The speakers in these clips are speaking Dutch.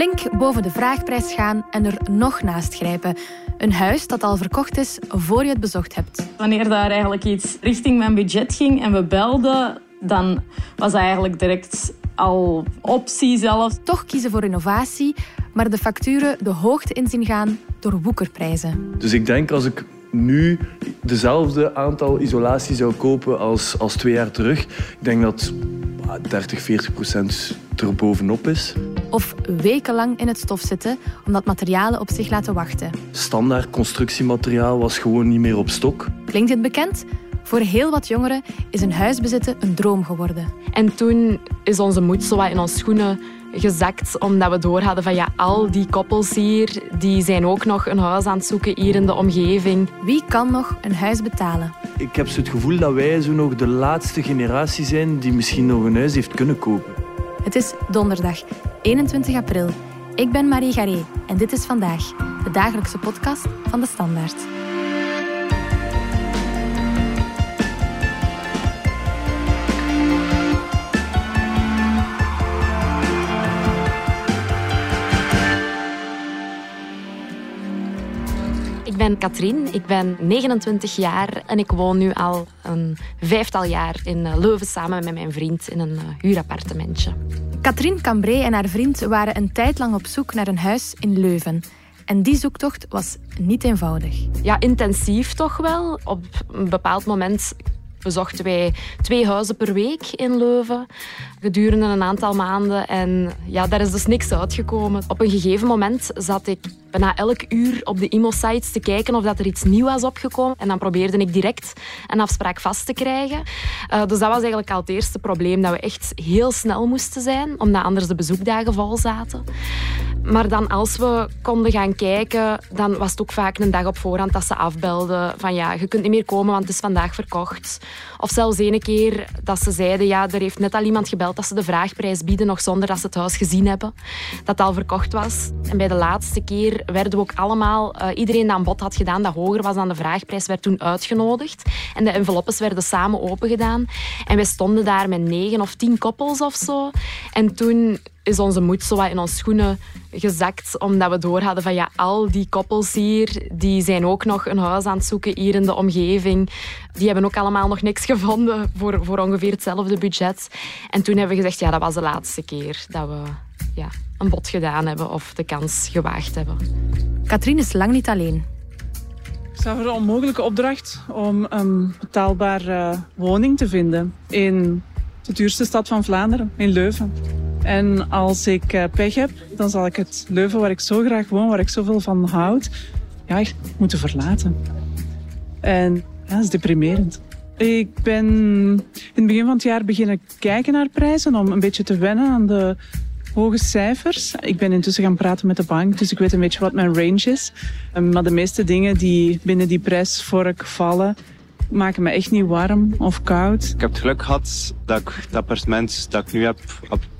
Flink boven de vraagprijs gaan en er nog naast grijpen. Een huis dat al verkocht is voor je het bezocht hebt. Wanneer daar eigenlijk iets richting mijn budget ging en we belden, dan was dat eigenlijk direct al optie zelf. Toch kiezen voor innovatie, maar de facturen de hoogte in zien gaan door woekerprijzen. Dus ik denk als ik nu dezelfde aantal isolatie zou kopen als, als twee jaar terug, ik denk dat 30, 40 procent er bovenop is. Of wekenlang in het stof zitten omdat materialen op zich laten wachten. Standaard constructiemateriaal was gewoon niet meer op stok. Klinkt dit bekend? Voor heel wat jongeren is een huis bezitten een droom geworden. En toen is onze moed zo wat in onze schoenen gezakt, omdat we door hadden van ja, al die koppels hier, die zijn ook nog een huis aan het zoeken hier in de omgeving. Wie kan nog een huis betalen? Ik heb zo het gevoel dat wij zo nog de laatste generatie zijn die misschien nog een huis heeft kunnen kopen. Het is donderdag, 21 april. Ik ben Marie Garé en dit is vandaag, de dagelijkse podcast van de Standaard. Ben Katrien, ik ben 29 jaar en ik woon nu al een vijftal jaar in eh, Leuven samen met mijn vriend in een eh, huurappartementje. Katrien Cambré en haar vriend waren een tijd lang op zoek naar een huis in Leuven. En die zoektocht was niet eenvoudig. Ja, intensief toch wel. Op een bepaald moment bezochten wij twee huizen per week in Leuven gedurende een aantal maanden. En ja, daar is dus niks uitgekomen. Op een gegeven moment zat ik bijna elk uur op de IMO-sites te kijken of dat er iets nieuws was opgekomen. En dan probeerde ik direct een afspraak vast te krijgen. Uh, dus dat was eigenlijk al het eerste probleem, dat we echt heel snel moesten zijn, omdat anders de bezoekdagen vol zaten. Maar dan als we konden gaan kijken, dan was het ook vaak een dag op voorhand dat ze afbelden van ja, je kunt niet meer komen, want het is vandaag verkocht. Of zelfs ene keer dat ze zeiden, ja, er heeft net al iemand gebeld dat ze de vraagprijs bieden, nog zonder dat ze het huis gezien hebben, dat het al verkocht was. En bij de laatste keer werden we ook allemaal, uh, iedereen die aan bod had gedaan dat hoger was dan de vraagprijs, werd toen uitgenodigd. En de enveloppes werden samen opengedaan. En wij stonden daar met negen of tien koppels of zo. En toen is onze moed zo wat in onze schoenen gezakt, omdat we door hadden van ja, al die koppels hier, die zijn ook nog een huis aan het zoeken hier in de omgeving. Die hebben ook allemaal nog niks gevonden voor, voor ongeveer hetzelfde budget. En toen hebben we gezegd, ja, dat was de laatste keer dat we ja, een bod gedaan hebben of de kans gewaagd hebben. Katrien is lang niet alleen. Ik zag een onmogelijke opdracht om een betaalbare woning te vinden in de duurste stad van Vlaanderen, in Leuven. En als ik eh, pech heb, dan zal ik het Leuven waar ik zo graag woon, waar ik zoveel van houd, ja, moeten verlaten. En dat is deprimerend. Ik ben in het begin van het jaar beginnen kijken naar prijzen om een beetje te wennen aan de hoge cijfers. Ik ben intussen gaan praten met de bank, dus ik weet een beetje wat mijn range is. Ehm, maar de meeste dingen die binnen die prijsvork vallen, maken me echt niet warm of koud. Ik heb het geluk gehad dat ik het appartement dat ik nu heb,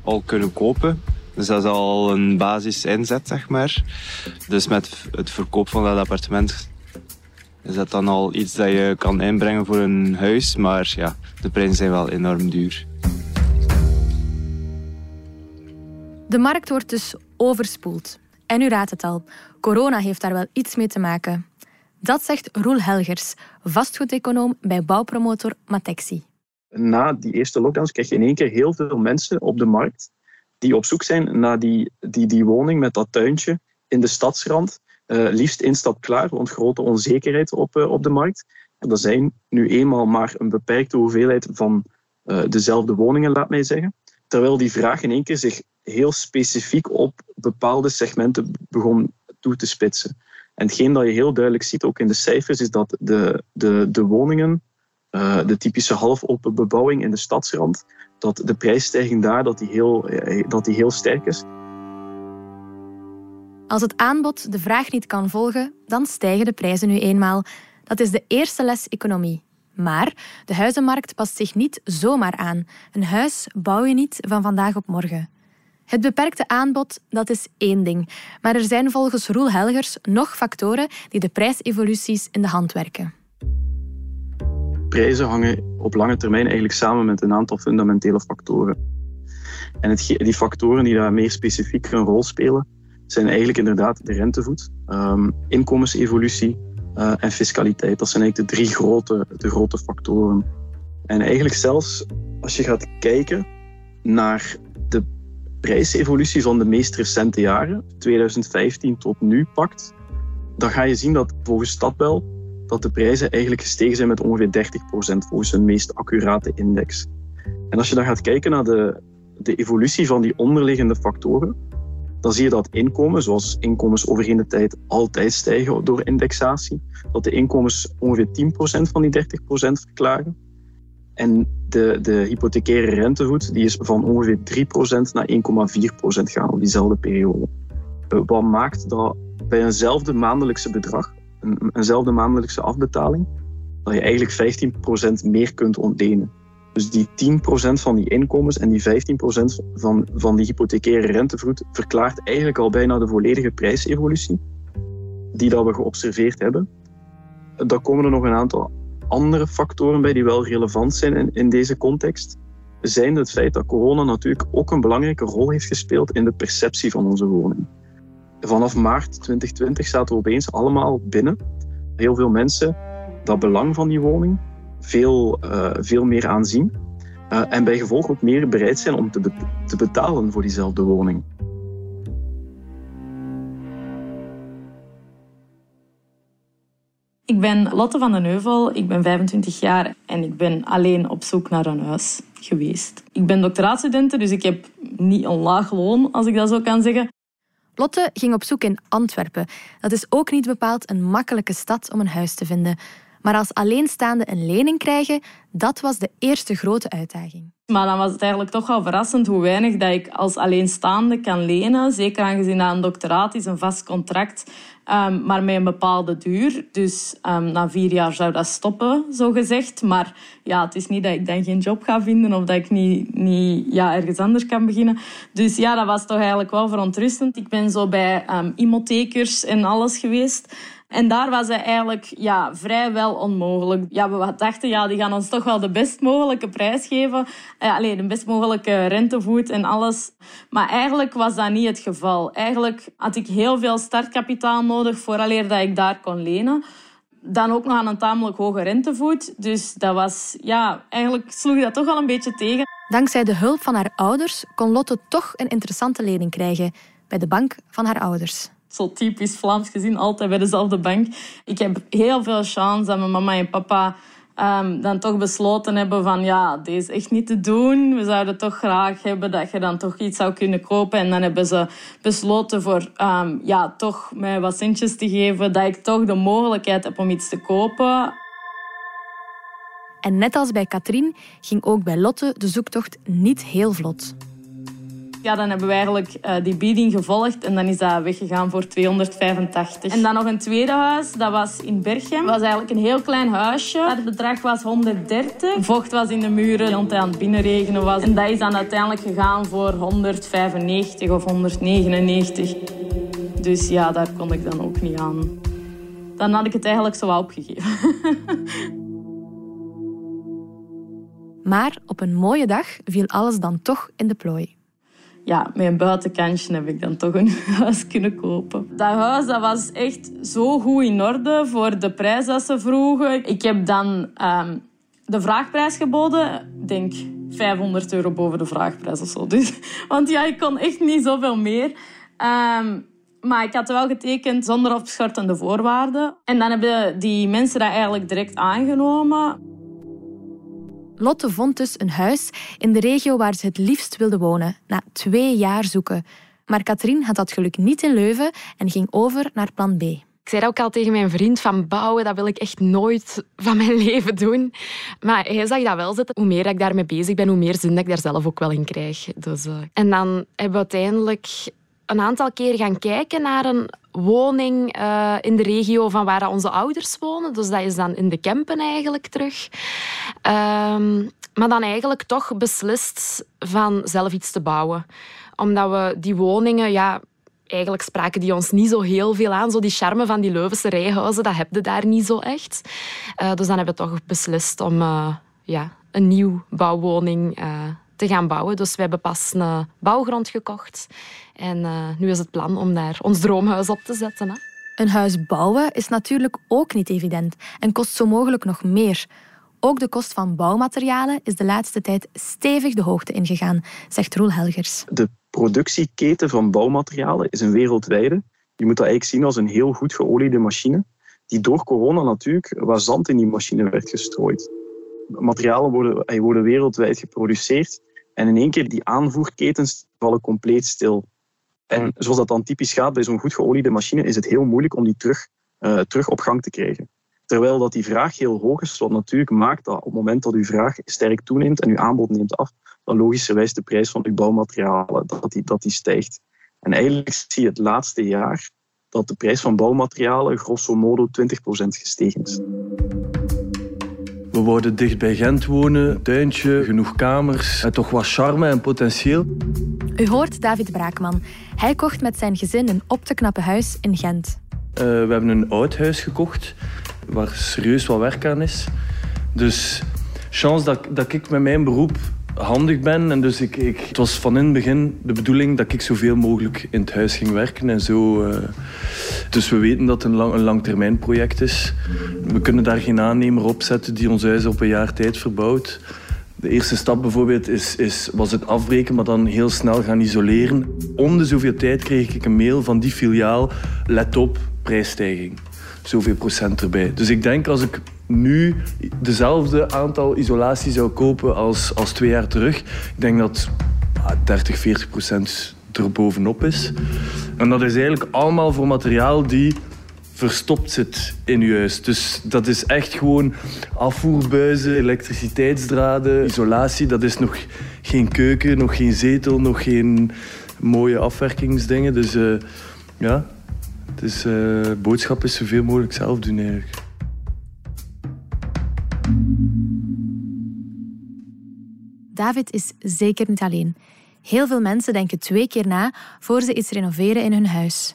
al kunnen kopen. Dus dat is al een basis inzet, zeg maar. Dus met het verkoop van dat appartement is dat dan al iets dat je kan inbrengen voor een huis. Maar ja, de prijzen zijn wel enorm duur. De markt wordt dus overspoeld. En u raadt het al, corona heeft daar wel iets mee te maken. Dat zegt Roel Helgers, vastgoedeconoom bij bouwpromotor Matexi. Na die eerste lockdowns krijg je in één keer heel veel mensen op de markt die op zoek zijn naar die, die, die woning met dat tuintje in de stadsrand. Uh, liefst instap klaar, want grote onzekerheid op, uh, op de markt. Er zijn nu eenmaal maar een beperkte hoeveelheid van uh, dezelfde woningen, laat mij zeggen. Terwijl die vraag in één keer zich heel specifiek op bepaalde segmenten begon toe te spitsen. En hetgeen dat je heel duidelijk ziet, ook in de cijfers, is dat de, de, de woningen, uh, de typische halfopen bebouwing in de stadsrand, dat de prijsstijging daar dat die heel, dat die heel sterk is. Als het aanbod de vraag niet kan volgen, dan stijgen de prijzen nu eenmaal. Dat is de eerste les economie. Maar de huizenmarkt past zich niet zomaar aan. Een huis bouw je niet van vandaag op morgen. Het beperkte aanbod, dat is één ding. Maar er zijn volgens Roel Helgers nog factoren die de prijsevoluties in de hand werken. Prijzen hangen op lange termijn eigenlijk samen met een aantal fundamentele factoren. En het, die factoren die daar meer specifiek een rol spelen, zijn eigenlijk inderdaad de rentevoet, um, inkomensevolutie uh, en fiscaliteit. Dat zijn eigenlijk de drie grote, de grote factoren. En eigenlijk zelfs als je gaat kijken naar prijsevolutie van de meest recente jaren, 2015 tot nu pakt, dan ga je zien dat volgens Stadbel dat de prijzen eigenlijk gestegen zijn met ongeveer 30% volgens hun meest accurate index. En als je dan gaat kijken naar de, de evolutie van die onderliggende factoren, dan zie je dat inkomen, zoals inkomens over de tijd altijd stijgen door indexatie, dat de inkomens ongeveer 10% van die 30% verklaren. En de, de hypothecaire rentevoet die is van ongeveer 3% naar 1,4% gaan op diezelfde periode. Eh, wat maakt dat bij eenzelfde maandelijkse bedrag, een, eenzelfde maandelijkse afbetaling, dat je eigenlijk 15% meer kunt ontlenen. Dus die 10% van die inkomens en die 15% van, van die hypothecaire rentevoet verklaart eigenlijk al bijna de volledige prijsevolutie die dat we geobserveerd hebben. Dan komen er nog een aantal andere factoren bij die wel relevant zijn in, in deze context. Zijn het feit dat corona natuurlijk ook een belangrijke rol heeft gespeeld in de perceptie van onze woning. Vanaf maart 2020 zaten we opeens allemaal binnen. Heel veel mensen dat belang van die woning veel, uh, veel meer aanzien. Uh, en bij gevolg ook meer bereid zijn om te, te betalen voor diezelfde woning. Ik ben Lotte van den Heuvel, ik ben 25 jaar en ik ben alleen op zoek naar een huis geweest. Ik ben doctoraatstudent, dus ik heb niet een laag loon, als ik dat zo kan zeggen. Lotte ging op zoek in Antwerpen. Dat is ook niet bepaald een makkelijke stad om een huis te vinden. Maar als alleenstaande een lening krijgen, dat was de eerste grote uitdaging. Maar dan was het eigenlijk toch wel verrassend hoe weinig dat ik als alleenstaande kan lenen. Zeker aangezien dat een doctoraat is, een vast contract, um, maar met een bepaalde duur. Dus um, na vier jaar zou dat stoppen, zo gezegd. Maar ja, het is niet dat ik dan geen job ga vinden of dat ik niet, niet ja, ergens anders kan beginnen. Dus ja, dat was toch eigenlijk wel verontrustend. Ik ben zo bij um, en alles geweest. En daar was hij eigenlijk ja, vrijwel onmogelijk. Ja, we dachten, ja, die gaan ons toch wel de best mogelijke prijs geven. Eh, alleen de best mogelijke rentevoet en alles. Maar eigenlijk was dat niet het geval. Eigenlijk had ik heel veel startkapitaal nodig vooraleer dat ik daar kon lenen. Dan ook nog aan een tamelijk hoge rentevoet. Dus dat was, ja, eigenlijk sloeg dat toch wel een beetje tegen. Dankzij de hulp van haar ouders kon Lotte toch een interessante lening krijgen bij de bank van haar ouders zo typisch Vlaams gezien, altijd bij dezelfde bank. Ik heb heel veel chance dat mijn mama en papa um, dan toch besloten hebben van ja, deze is echt niet te doen. We zouden toch graag hebben dat je dan toch iets zou kunnen kopen. En dan hebben ze besloten voor um, ja, toch mij wat centjes te geven, dat ik toch de mogelijkheid heb om iets te kopen. En net als bij Katrien ging ook bij Lotte de zoektocht niet heel vlot. Ja, dan hebben we eigenlijk uh, die bieding gevolgd en dan is dat weggegaan voor 285. En dan nog een tweede huis, dat was in Berchem. Dat was eigenlijk een heel klein huisje. Het bedrag was 130. Vocht was in de muren, die aan het binnenregenen was. En dat is dan uiteindelijk gegaan voor 195 of 199. Dus ja, daar kon ik dan ook niet aan. Dan had ik het eigenlijk zo opgegeven. Maar op een mooie dag viel alles dan toch in de plooi ja, met een buitenkantje heb ik dan toch een huis kunnen kopen. Dat huis dat was echt zo goed in orde voor de prijs dat ze vroegen. Ik heb dan ehm, de vraagprijs geboden. Denk 500 euro boven de vraagprijs of zo. Dus, want ja, ik kon echt niet zoveel meer. Um, maar ik had wel getekend zonder opschortende voorwaarden. En dan hebben die mensen dat eigenlijk direct aangenomen. Lotte vond dus een huis in de regio waar ze het liefst wilde wonen, na twee jaar zoeken. Maar Katrien had dat geluk niet in Leuven en ging over naar plan B. Ik zei ook al tegen mijn vriend van bouwen, dat wil ik echt nooit van mijn leven doen. Maar hij zag dat wel zitten. Hoe meer ik daarmee bezig ben, hoe meer zin ik daar zelf ook wel in krijg. Dus, uh... En dan hebben we uiteindelijk een aantal keer gaan kijken naar een woning uh, in de regio van waar onze ouders wonen. Dus dat is dan in de Kempen eigenlijk terug. Um, maar dan eigenlijk toch beslist van zelf iets te bouwen. Omdat we die woningen, ja, eigenlijk spraken die ons niet zo heel veel aan. Zo die charme van die Leuvense rijhuizen, dat heb je daar niet zo echt. Uh, dus dan hebben we toch beslist om uh, ja, een nieuw bouwwoning te gaan bouwen. Dus we hebben pas een bouwgrond gekocht. En uh, nu is het plan om daar ons droomhuis op te zetten. Hè. Een huis bouwen is natuurlijk ook niet evident en kost zo mogelijk nog meer. Ook de kost van bouwmaterialen is de laatste tijd stevig de hoogte ingegaan, zegt Roel Helgers. De productieketen van bouwmaterialen is een wereldwijde. Je moet dat eigenlijk zien als een heel goed geoliede machine, die door corona natuurlijk waar zand in die machine werd gestrooid. Materialen worden, worden wereldwijd geproduceerd en in één keer die aanvoerketens vallen compleet stil. En zoals dat dan typisch gaat bij zo'n goed geoliede machine, is het heel moeilijk om die terug, uh, terug op gang te krijgen. Terwijl dat die vraag heel hoog is, wat natuurlijk maakt dat op het moment dat uw vraag sterk toeneemt en uw aanbod neemt af, dan logischerwijs de prijs van uw bouwmaterialen dat die, dat die stijgt. En eigenlijk zie je het laatste jaar dat de prijs van bouwmaterialen grosso modo 20% gestegen is. We worden dicht bij Gent wonen, tuintje, genoeg kamers en toch wat charme en potentieel. U hoort David Braakman. Hij kocht met zijn gezin een op te knappen huis in Gent. Uh, we hebben een oud huis gekocht waar serieus wat werk aan is. Dus chance dat, dat ik met mijn beroep handig ben. En dus ik, ik, het was van in het begin de bedoeling dat ik zoveel mogelijk in het huis ging werken. En zo, uh, dus we weten dat het een, lang, een langtermijnproject is. We kunnen daar geen aannemer op zetten die ons huis op een jaar tijd verbouwt. De eerste stap bijvoorbeeld is, is, was het afbreken, maar dan heel snel gaan isoleren. Om de zoveel tijd kreeg ik een mail van die filiaal. Let op, prijsstijging. Zoveel procent erbij. Dus ik denk als ik nu dezelfde aantal isolatie zou kopen als, als twee jaar terug, ik denk dat 30, 40 procent er bovenop is. En dat is eigenlijk allemaal voor materiaal die verstopt zit in je huis. Dus dat is echt gewoon afvoerbuizen, elektriciteitsdraden, isolatie. Dat is nog geen keuken, nog geen zetel, nog geen mooie afwerkingsdingen. Dus uh, ja, het is, uh, boodschap is zoveel mogelijk zelf doen eigenlijk. David is zeker niet alleen. Heel veel mensen denken twee keer na voor ze iets renoveren in hun huis.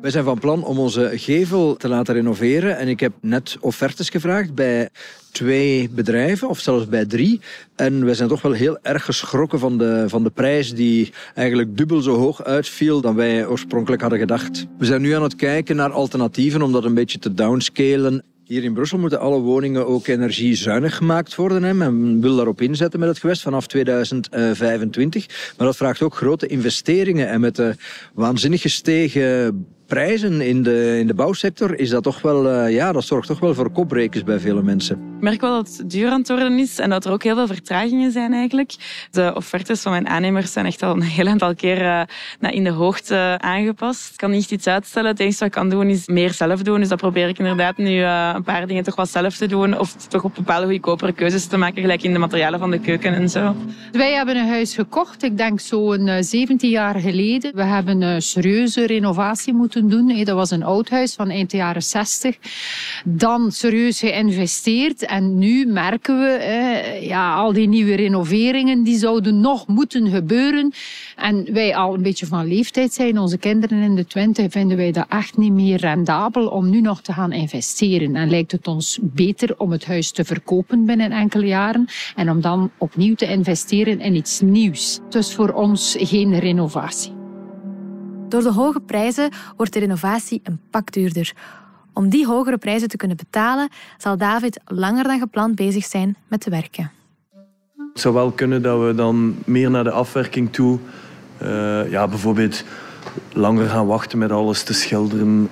Wij zijn van plan om onze gevel te laten renoveren. En ik heb net offertes gevraagd bij twee bedrijven, of zelfs bij drie. En wij zijn toch wel heel erg geschrokken van de, van de prijs die eigenlijk dubbel zo hoog uitviel dan wij oorspronkelijk hadden gedacht. We zijn nu aan het kijken naar alternatieven om dat een beetje te downscalen hier in Brussel moeten alle woningen ook energiezuinig gemaakt worden. Hè. Men wil daarop inzetten met het gewest vanaf 2025. Maar dat vraagt ook grote investeringen. En met de waanzinnig gestegen prijzen in de, in de bouwsector is dat toch wel, uh, ja, dat zorgt toch wel voor kopbrekers bij vele mensen. Ik merk wel dat het duur aan het worden is en dat er ook heel veel vertragingen zijn eigenlijk. De offertes van mijn aannemers zijn echt al een heel aantal keer uh, in de hoogte aangepast. Ik kan niet iets uitstellen. Het enige wat ik kan doen is meer zelf doen. Dus dat probeer ik inderdaad nu uh, een paar dingen toch wel zelf te doen. Of toch op bepaalde goedkopere keuzes te maken, gelijk in de materialen van de keuken en zo. Wij hebben een huis gekocht, ik denk zo'n 17 jaar geleden. We hebben een serieuze renovatie moeten doen. Dat was een oud huis van eind jaren 60. Dan serieus geïnvesteerd. En nu merken we, ja, al die nieuwe renoveringen, die zouden nog moeten gebeuren. En wij al een beetje van leeftijd zijn, onze kinderen in de twintig, vinden wij dat echt niet meer rendabel om nu nog te gaan investeren. En lijkt het ons beter om het huis te verkopen binnen enkele jaren en om dan opnieuw te investeren in iets nieuws. Dus voor ons geen renovatie. Door de hoge prijzen wordt de renovatie een pak duurder. Om die hogere prijzen te kunnen betalen, zal David langer dan gepland bezig zijn met te werken. Het zou wel kunnen dat we dan meer naar de afwerking toe, uh, ja, bijvoorbeeld langer gaan wachten met alles te schilderen.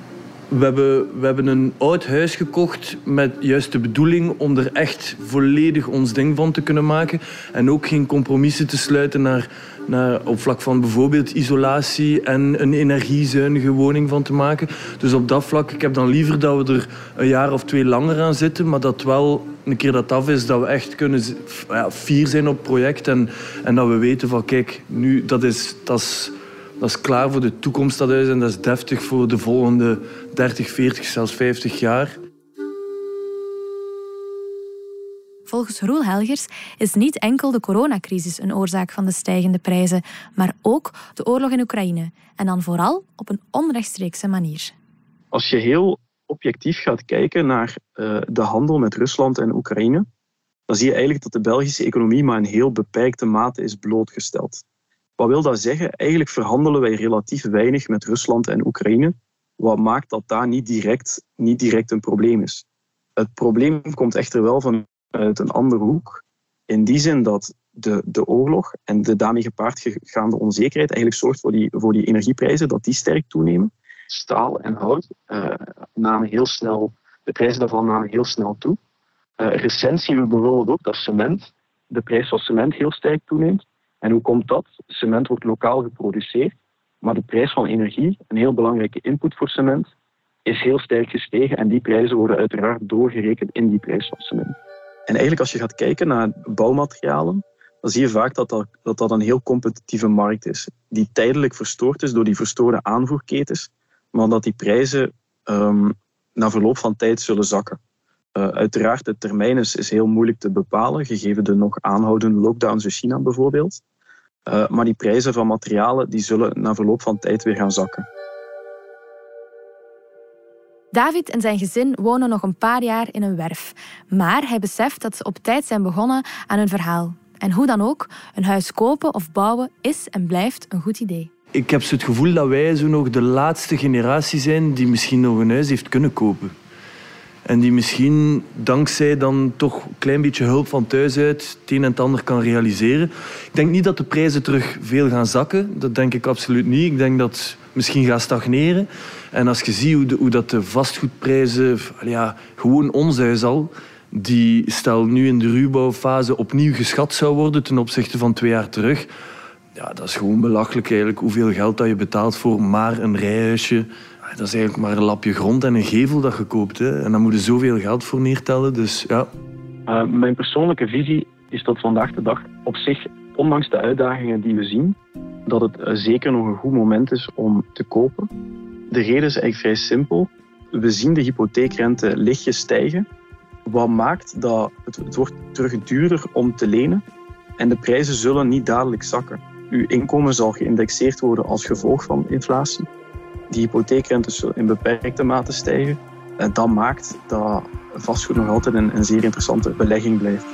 We hebben, we hebben een oud huis gekocht met juist de bedoeling om er echt volledig ons ding van te kunnen maken. En ook geen compromissen te sluiten naar naar, op vlak van bijvoorbeeld isolatie en een energiezuinige woning van te maken. Dus op dat vlak, ik heb dan liever dat we er een jaar of twee langer aan zitten, maar dat wel een keer dat af is, dat we echt kunnen ja, fier zijn op het project en, en dat we weten van kijk, nu dat is, dat is, dat is klaar voor de toekomst dat huis en dat is deftig voor de volgende 30, 40, zelfs 50 jaar. Volgens Roel Helgers is niet enkel de coronacrisis een oorzaak van de stijgende prijzen, maar ook de oorlog in Oekraïne. En dan vooral op een onrechtstreekse manier. Als je heel objectief gaat kijken naar uh, de handel met Rusland en Oekraïne, dan zie je eigenlijk dat de Belgische economie maar in heel beperkte mate is blootgesteld. Wat wil dat zeggen? Eigenlijk verhandelen wij relatief weinig met Rusland en Oekraïne, wat maakt dat daar niet direct, niet direct een probleem is. Het probleem komt echter wel vanuit een andere hoek, in die zin dat de, de oorlog en de daarmee gepaard gegaande onzekerheid eigenlijk zorgt voor die, voor die energieprijzen, dat die sterk toenemen. Staal en hout uh, namen heel snel, de prijzen daarvan namen heel snel toe. Uh, recent zien we bijvoorbeeld ook dat cement, de prijs van cement heel sterk toeneemt. En hoe komt dat? Cement wordt lokaal geproduceerd, maar de prijs van energie, een heel belangrijke input voor cement, is heel sterk gestegen en die prijzen worden uiteraard doorgerekend in die prijs van cement. En eigenlijk als je gaat kijken naar bouwmaterialen, dan zie je vaak dat dat, dat, een heel competitieve markt is, die tijdelijk verstoord is door die verstoorde aanvoerketens, maar dat die prijzen um, na verloop van tijd zullen zakken. Uh, uiteraard, de termijn is, is, heel moeilijk te bepalen, gegeven de nog aanhoudende lockdowns in China bijvoorbeeld. Uh, maar die prijzen van materialen die zullen na verloop van tijd weer gaan zakken. David en zijn gezin wonen nog een paar jaar in een werf. Maar hij beseft dat ze op tijd zijn begonnen aan hun verhaal. En hoe dan ook, een huis kopen of bouwen is en blijft een goed idee. Ik heb zo het gevoel dat wij zo nog de laatste generatie zijn die misschien nog een huis heeft kunnen kopen. En die misschien dankzij dan toch een klein beetje hulp van thuis uit het een en het ander kan realiseren. Ik denk niet dat de prijzen terug veel gaan zakken. Dat denk ik absoluut niet. Ik denk dat misschien gaat stagneren. En als je ziet hoe, de, dat de vastgoedprijzen, ja, gewoon ons huis al, die stel nu in de ruwbouwfase opnieuw geschat zou worden ten opzichte van twee jaar terug. Ja, dat is gewoon belachelijk eigenlijk hoeveel geld dat je betaalt voor maar een rijhuisje. Dat is eigenlijk maar een lapje grond en een gevel dat je koopt. Hè. En dan moet je zoveel geld voor neertellen. Dus, ja. Uh, mijn persoonlijke visie is dat vandaag de dag op zich, ondanks de uitdagingen die we zien, dat het uh, zeker nog een goed moment is om te kopen. De reden is eigenlijk vrij simpel. We zien de hypotheekrente lichtjes stijgen. Wat maakt dat het, het wordt terug duurder om te lenen en de prijzen zullen niet dadelijk zakken. Uw inkomen zal geïndexeerd worden als gevolg van inflatie. Die hypotheekrentes in beperkte mate stijgen. En dat maakt dat vastgoed nog altijd een, een zeer interessante belegging blijft.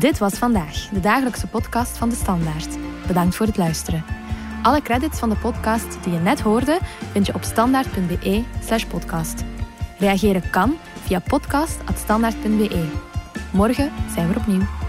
Dit was vandaag, de dagelijkse podcast van de Standaard. Bedankt voor het luisteren. Alle credits van de podcast die je net hoorde vind je op standaard.be/slash podcast. Reageren kan via podcast.standaard.be. Morgen zijn we opnieuw.